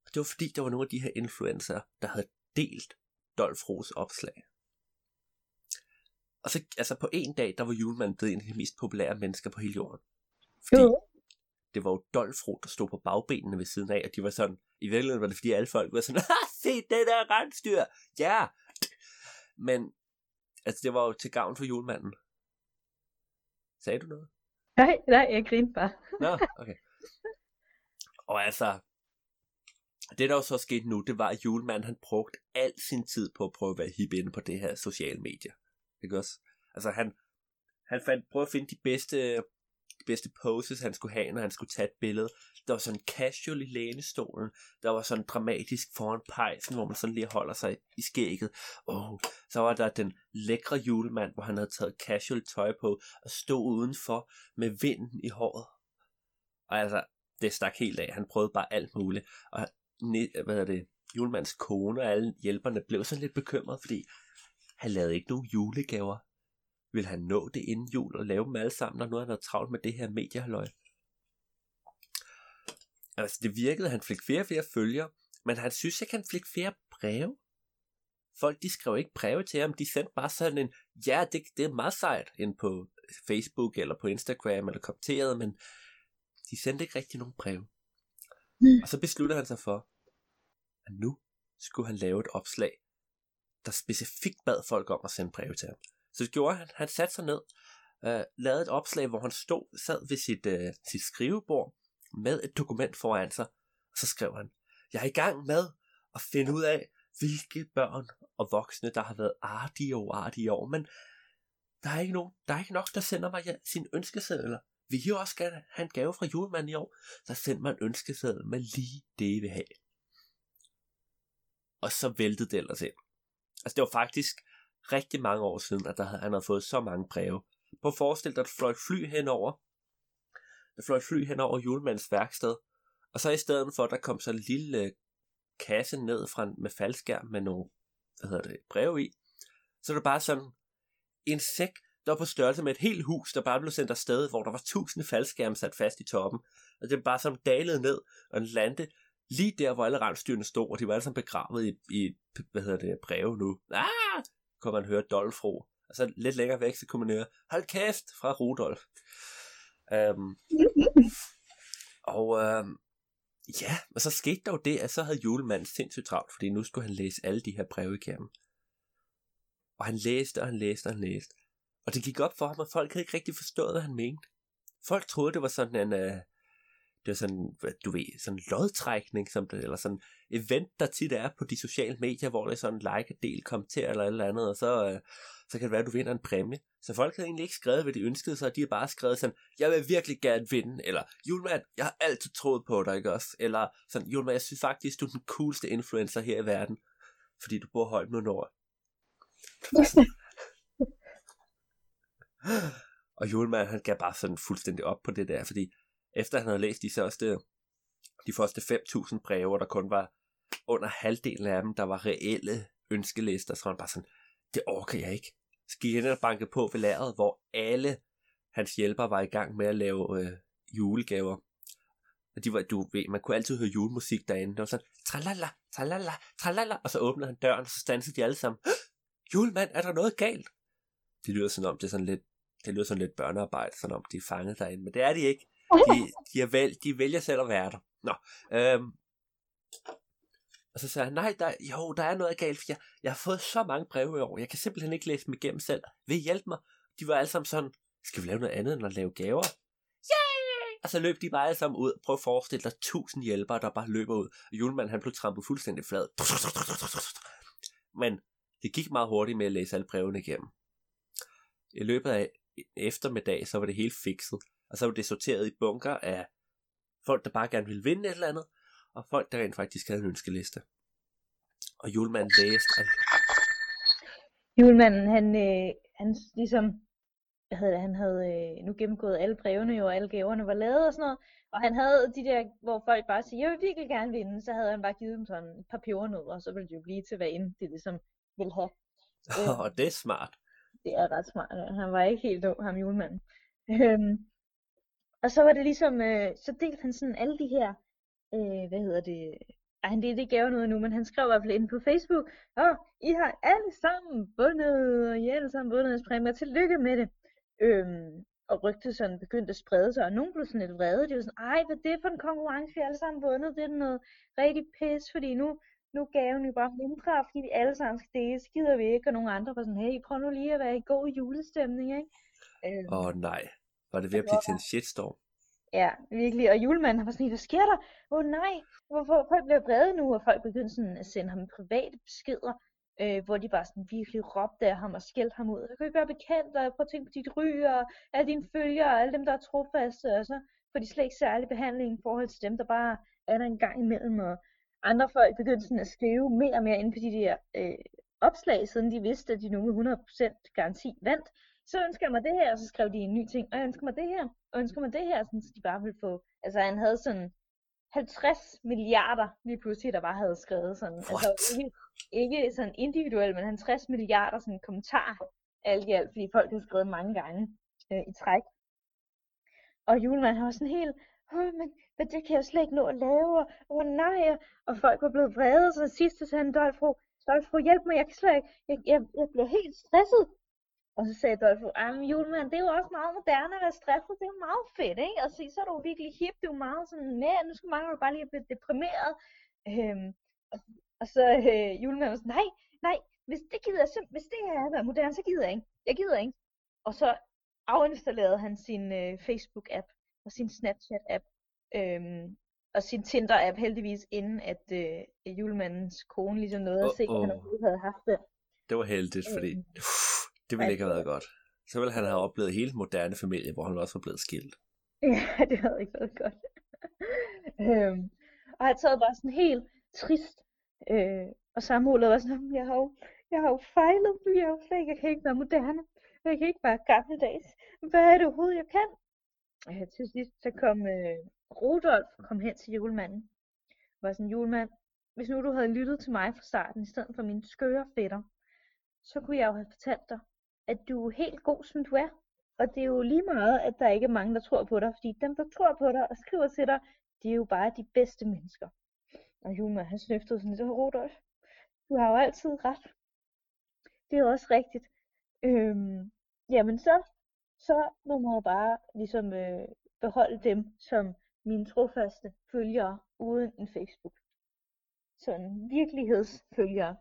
Og det var fordi, der var nogle af de her influencer, der havde delt Dolf Ros opslag. Og så, altså på en dag, der var julemanden blevet en af de mest populære mennesker på hele jorden. Fordi det var jo Dolfro, der stod på bagbenene ved siden af, og de var sådan, i virkeligheden var det fordi alle folk var sådan, [LAUGHS] se det der rensdyr, ja! Men, altså det var jo til gavn for julemanden. Sagde du noget? Nej, nej, jeg grinte bare. Nå, [LAUGHS] okay. Og altså, det der jo så skete nu, det var, at julemanden han brugte al sin tid på at prøve at være hip inde på det her sociale medier. Ikke også? Altså han, han fandt, prøvede at finde de bedste, de bedste poses, han skulle have, når han skulle tage et billede. Der var sådan casual i lænestolen. Der var sådan dramatisk foran pejsen, hvor man sådan lige holder sig i skægget. Oh, så var der den lækre julemand, hvor han havde taget casual tøj på og stod udenfor med vinden i håret. Og altså, det stak helt af. Han prøvede bare alt muligt. Og hvad er det, julemands kone og alle hjælperne blev sådan lidt bekymret, fordi han lavede ikke nogen julegaver. Vil han nå det inden jul og lave dem alle sammen, når nu han havde travlt med det her mediehalløj? Altså, det virkede, han fik flere og flere følgere, men han synes ikke, han fik flere breve. Folk, de skrev ikke breve til ham, de sendte bare sådan en, ja, det, det er meget sejt, ind på Facebook eller på Instagram eller kommenterede, men de sendte ikke rigtig nogen breve. Mm. Og så besluttede han sig for, at nu skulle han lave et opslag, der specifikt bad folk om at sende breve til ham. Så det gjorde han. Han satte sig ned, øh, lavede et opslag, hvor han stod, sad ved sit, øh, sit skrivebord med et dokument foran sig, og så skrev han, jeg er i gang med at finde ud af, hvilke børn og voksne, der har været artige og artige år, men der er ikke, nogen, der er ikke nok, der sender mig ja, sin ønskeseddel. Vi jo også gerne have en gave fra julemanden i år, så send mig en ønskeseddel med lige det, I vil have. Og så væltede det ellers ind. Altså det var faktisk rigtig mange år siden, at der havde, han havde fået så mange breve. På forestil dig, at fløj fly henover. Der fløj fly henover julemandens værksted. Og så i stedet for, at der kom så en lille øh, kasse ned fra, med faldskærm med nogle hvad hedder det, breve i, så er det bare sådan en sæk, der var på størrelse med et helt hus, der bare blev sendt afsted, hvor der var tusinde faldskærme sat fast i toppen. Og det bare sådan dalede ned og landede lige der, hvor alle rensdyrene stod, og de var alle sammen begravet i, i hvad hedder det, breve nu. Ah! Kunne man høre Dolfro. Og så lidt længere væk, så kunne man høre, hold kæft, fra Rudolf. Um, og um, ja, og så skete der jo det, at så havde julemanden sindssygt travlt, fordi nu skulle han læse alle de her breve igennem. Og han læste, og han læste, og han læste. Og det gik op for ham, at folk havde ikke rigtig forstået, hvad han mente. Folk troede, det var sådan en, uh, det var sådan, du ved, sådan lodtrækning, som det, eller sådan event, der tit er på de sociale medier, hvor det er sådan like, del, kommenter eller et eller andet, og så, øh, så kan det være, at du vinder en præmie. Så folk havde egentlig ikke skrevet, hvad de ønskede sig, de har bare skrevet sådan, jeg vil virkelig gerne vinde, eller julemand, jeg har altid troet på dig, ikke også? Eller sådan, julemand, jeg synes faktisk, du er den coolste influencer her i verden, fordi du bor højt mod nord. [LAUGHS] og julemand, han gav bare sådan fuldstændig op på det der, fordi efter han havde læst de første, de første 5.000 breve, der kun var under halvdelen af dem, der var reelle ønskelister, så var han bare sådan, det orker jeg ikke. Så gik han og bankede på ved lageret, hvor alle hans hjælpere var i gang med at lave øh, julegaver. Og de var, du ved, man kunne altid høre julemusik derinde. Det var sådan, tralala, tralala, tralala. Og så åbnede han døren, og så stansede de alle sammen. Julemand, er der noget galt? Det lyder sådan om, det er sådan lidt, det lyder sådan lidt børnearbejde, sådan om de er fanget derinde. Men det er de ikke. De, [LAUGHS] de, er vel, de vælger selv at være der. Nå, øhm, og så sagde han, nej, der, jo, der er noget galt, for jeg, jeg har fået så mange breve i år, jeg kan simpelthen ikke læse dem igennem selv. Vil I hjælpe mig? De var alle sammen sådan, skal vi lave noget andet end at lave gaver? Yay! Og så løb de bare alle sammen ud. Prøv at forestille dig tusind hjælpere, der bare løber ud. Og julemanden han blev trampet fuldstændig flad. Men det gik meget hurtigt med at læse alle brevene igennem. I løbet af eftermiddag, så var det helt fikset. Og så var det sorteret i bunker af folk, der bare gerne ville vinde et eller andet, og folk, der rent faktisk havde en ønskeliste. Og julemanden læste alt. Julemanden, han, øh, han ligesom, hvad hedder det, han havde øh, nu gennemgået alle brevene jo, og alle gaverne var lavet og sådan noget. Og han havde de der, hvor folk bare siger, jeg vil virkelig gerne vinde, så havde han bare givet dem sådan et par pebernødder, og så ville det jo blive til, hvad end de ligesom ville have. [LAUGHS] Øh, og det er smart. Det er ret smart, han var ikke helt dum, ham julemanden. Øhm, og så var det ligesom, øh, så delte han sådan alle de her øh, hvad hedder det, ej, han det, det gaver noget nu, men han skrev i hvert fald inde på Facebook, og I har alle sammen vundet, og I har alle sammen vundet hans præmier, tillykke med det. Øhm, og rygtet sådan begyndte at sprede sig, og nogen blev sådan lidt vrede, de var sådan, ej, hvad er det for en konkurrence, vi alle sammen vundet, det er noget rigtig pis, fordi nu, nu gaven jo bare mindre, fordi vi alle sammen skal dele, skider vi ikke, og nogle andre var sådan, hey, prøv nu lige at være i god julestemning, ikke? Øhm, Åh oh, nej, var det ved at blive til en shitstorm? Ja, virkelig. Og julemanden har var sådan, hvad sker der? Åh oh, nej, hvorfor folk bliver vrede nu? Og folk begyndte sådan at sende ham private beskeder, øh, hvor de bare sådan virkelig råbte af ham og skældte ham ud. Jeg kan ikke være bekendt, og prøv at tænke på dit ry, og alle dine følgere, og alle dem, der er trofaste, og så får de slet ikke særlig behandling i forhold til dem, der bare er der en gang imellem. Og andre folk begyndte sådan at skrive mere og mere ind på de der øh, opslag, siden de vidste, at de nu med 100% garanti vandt så ønsker jeg mig det her, og så skrev de en ny ting, og jeg ønsker mig det her, og jeg ønsker mig det her, sådan, så de bare ville få, altså han havde sådan 50 milliarder lige pludselig, der bare havde skrevet sådan, What? altså ikke, ikke sådan individuelt, men 50 milliarder sådan kommentarer, alt i alt, fordi folk havde skrevet mange gange øh, i træk. Og julemanden har sådan helt, Åh, men, men det kan jeg slet ikke nå at lave, og oh, nej, og folk var blevet vrede, så sidst sagde han, Dolfro, Dolfro, hjælp mig, jeg kan slet ikke, jeg, jeg, jeg bliver helt stresset, og så sagde Dolfo, men julemand, det er jo også meget moderne at være stresset, det er jo meget fedt, ikke? Og så, så er du virkelig hip, det er meget sådan, med, nu skal mange bare lige blive deprimeret. Øhm, og, og så øh, julemanden var sådan, nej, nej, hvis det gider jeg hvis det er at være moderne, så gider jeg ikke. Jeg gider ikke. Og så afinstallerede han sin øh, Facebook-app og sin Snapchat-app øhm, og sin Tinder-app heldigvis, inden at øh, julemandens kone ligesom nåede at se, oh, at han havde haft det. Det var heldigt, fordi øhm, det ville ikke have været godt. Så ville han have oplevet hele moderne familie, hvor han også var blevet skilt. [LAUGHS] Ja, det havde ikke været godt. [LAUGHS] øhm, og han sad bare sådan helt trist. Øh, og sammenholdet var sådan, jeg har jo, jeg har jo fejlet, jeg, har jo slet, jeg kan ikke være moderne. Jeg kan ikke være gammeldags. Hvad er det overhovedet, jeg kan? Øh, til sidst så kom øh, Rudolf kom hen til julemanden. Var sådan, julemand, hvis nu du havde lyttet til mig fra starten, i stedet for mine skøre fætter, så kunne jeg jo have fortalt dig, at du er helt god, som du er. Og det er jo lige meget, at der ikke er mange, der tror på dig, fordi dem, der tror på dig og skriver til dig, de er jo bare de bedste mennesker. Og Juma, han snøftede sådan lidt, Rudolf, du har jo altid ret. Det er også rigtigt. Øhm, jamen så, så må man jo bare ligesom øh, beholde dem som mine trofaste følgere uden en Facebook. Sådan virkelighedsfølgere.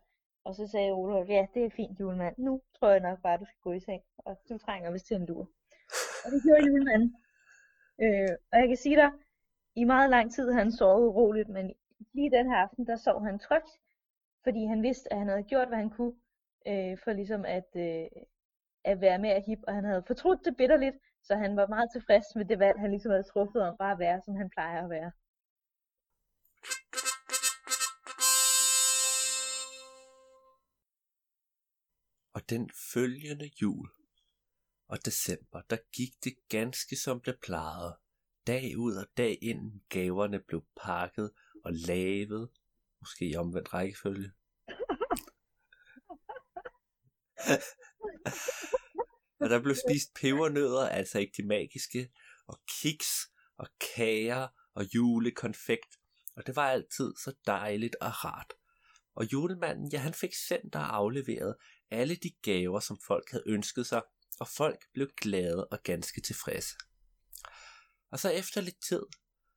Og så sagde Olof, ja, det er fint julemand. Nu tror jeg nok bare, du skal gå i seng, og du trænger vist til en lur. Og det gjorde julemanden. Øh, og jeg kan sige dig, i meget lang tid havde han sovet uroligt, men lige den her aften, der sov han trygt, fordi han vidste, at han havde gjort, hvad han kunne, øh, for ligesom at, øh, at være med at hip, og han havde fortrudt det bitterligt, så han var meget tilfreds med det valg, han ligesom havde truffet om bare at være, som han plejer at være. Og den følgende jul og december, der gik det ganske som det plejede. Dag ud og dag ind gaverne blev pakket og lavet, måske i omvendt rækkefølge. [LAUGHS] og der blev spist pebernødder, altså ikke de magiske, og kiks og kager og julekonfekt, og det var altid så dejligt og rart. Og julemanden, ja, han fik sendt og afleveret alle de gaver, som folk havde ønsket sig, og folk blev glade og ganske tilfredse. Og så efter lidt tid,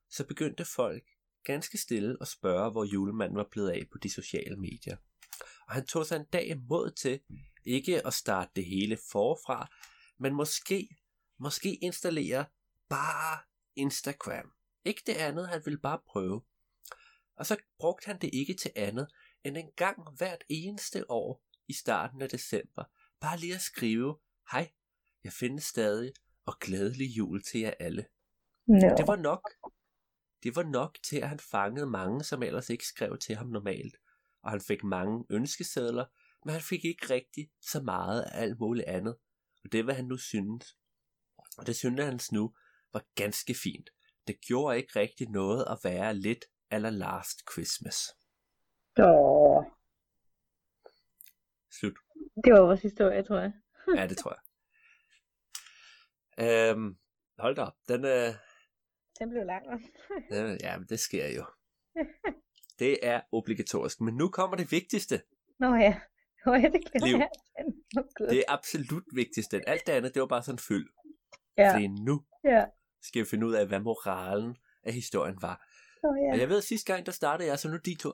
så begyndte folk ganske stille at spørge, hvor julemanden var blevet af på de sociale medier. Og han tog sig en dag mod til ikke at starte det hele forfra, men måske, måske installere bare Instagram. Ikke det andet, han ville bare prøve. Og så brugte han det ikke til andet, end en gang hvert eneste år i starten af december, bare lige at skrive, hej, jeg findes stadig, og glædelig jul til jer alle. No. Det var nok. Det var nok til, at han fangede mange, som ellers ikke skrev til ham normalt. Og han fik mange ønskesedler, men han fik ikke rigtig så meget af alt muligt andet. Og det var han nu synes. Og det syntes han nu var ganske fint. Det gjorde ikke rigtig noget at være lidt eller last Christmas. Åh, Slut. det var vores historie, tror jeg. Ja, det tror jeg. Øhm, hold da op. Den, øh, Den blev lang. [LAUGHS] den, ja, men det sker jo. [LAUGHS] Det er obligatorisk. Men nu kommer det vigtigste. Nå ja. Nå ja, det glemmer jeg. Det er absolut vigtigste. Alt det andet, det var bare sådan fyld. Ja, Fordi nu ja. skal vi finde ud af, hvad moralen af historien var. Nå ja. Og jeg ved, at sidste gang, der startede jeg, så nu de to.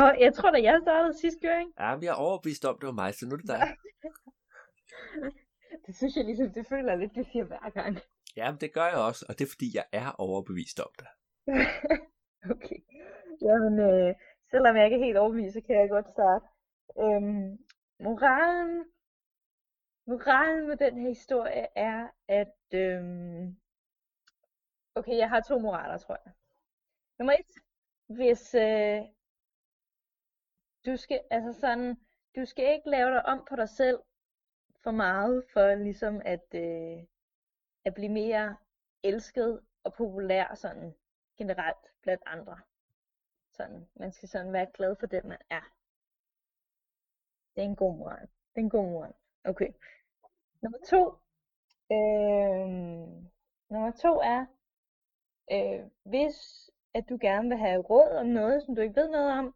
Åh, jeg tror da, jeg startede sidste gang. Ja, men jeg er overbevist om, det var mig, så nu er det dig. [LAUGHS] Det synes jeg ligesom, det føler jeg lidt, det siger hver gang. Ja, men det gør jeg også, og det er fordi, jeg er overbevist om det. [LAUGHS] okay. Jamen, øh, selvom jeg ikke er helt overbevist, så kan jeg godt starte. Øhm, moralen, moralen med den her historie er, at... Øhm, okay, jeg har to moraler, tror jeg. Nummer et, hvis øh, du skal, altså sådan, du skal ikke lave dig om på dig selv for meget, for ligesom at, øh, at blive mere elsket og populær sådan generelt blandt andre. Sådan, man skal sådan være glad for den, man er. Det er en god moral. Det er en god moral. Okay. Nummer to. Øh, nummer to er, øh, hvis at du gerne vil have råd om noget, som du ikke ved noget om,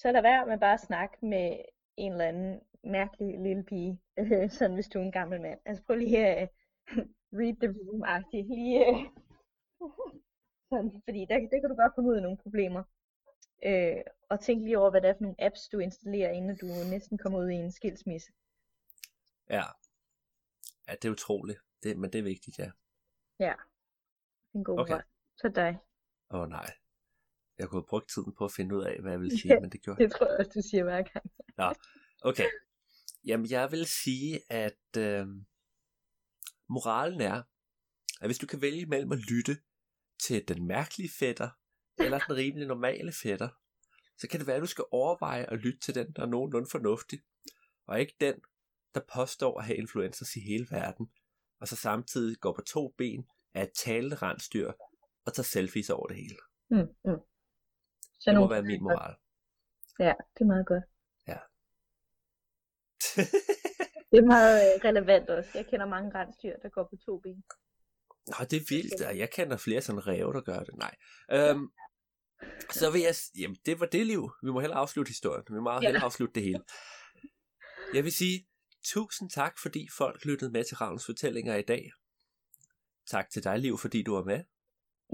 så lad være med bare at snakke med en eller anden mærkelig lille pige, øh, sådan hvis du er en gammel mand. Altså prøv lige at read the room-agtigt. Lige, øh, sådan, fordi der, der kan du godt komme ud i nogle problemer. Øh, og tænk lige over, hvad det er for nogle apps, du installerer, inden du næsten kommer ud i en skilsmisse. Ja. Ja, det er utroligt. Det, men det er vigtigt, ja. Ja, en god Okay. okay. Så dig. Åh oh, nej. Jeg kunne have brugt tiden på at finde ud af, hvad jeg ville sige, Ja, men det gjorde jeg Det tror jeg også, du siger hver gang. Okay. Jamen, jeg vil sige, at øh, moralen er, at hvis du kan vælge mellem at lytte til den mærkelige fætter, eller den rimelig normale fætter, så kan det være, at du skal overveje at lytte til den, der er nogenlunde fornuftig, og ikke den, der påstår at have influencers i hele verden, og så samtidig går på to ben af et talende rensdyr, og tager selfies over det hele. Mm, mm. Så Det må være min moral. Ja, det er meget godt. Ja. [LAUGHS] Det er meget øh, relevant også. Jeg kender mange rensdyr, der går på to ben. Nå, det er vildt, og jeg kender flere sådan ræve, der gør det. Nej. Øhm, så vil jeg... Jamen, det var det liv. Vi må hellere afslutte historien. Vi må Ja. hellere afslutte det hele. Jeg vil sige tusind tak, fordi folk lyttede med til Ravns fortællinger i dag. Tak til dig, Liv, fordi du var med.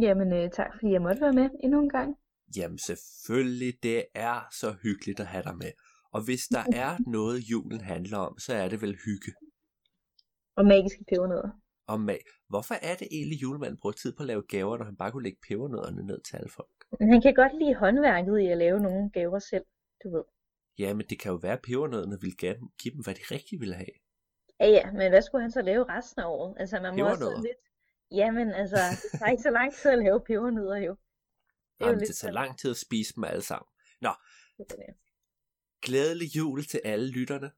Jamen, øh, tak fordi jeg måtte være med endnu en gang. Jamen selvfølgelig, det er så hyggeligt at have dig med. Og hvis der [LAUGHS] er noget, julen handler om, så er det vel hygge. Og magiske pebernødder. Og ma- Hvorfor er det egentlig, julemanden bruger tid på at lave gaver, når han bare kunne lægge pebernødderne ned til alle folk? Men han kan godt lide håndværket i at lave nogle gaver selv, du ved. Ja, men det kan jo være, at pebernødderne ville give dem, give dem, hvad de rigtig ville have. Ja, ja, men hvad skulle han så lave resten af året? Altså, man må også lidt... Jamen, altså, det tager ikke så lang tid at lave pebernødder, jo. Det Jamen, det tager lang tid at spise dem alle sammen. Nå, glædelig jul til alle lytterne.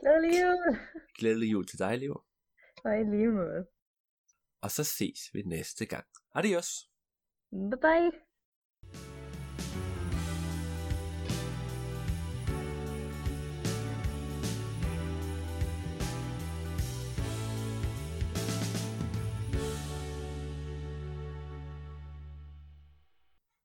Glædelig jul! Glædelig jul til dig, Liv. Og i lige måde. Og så ses vi næste gang. Adios. Bye bye!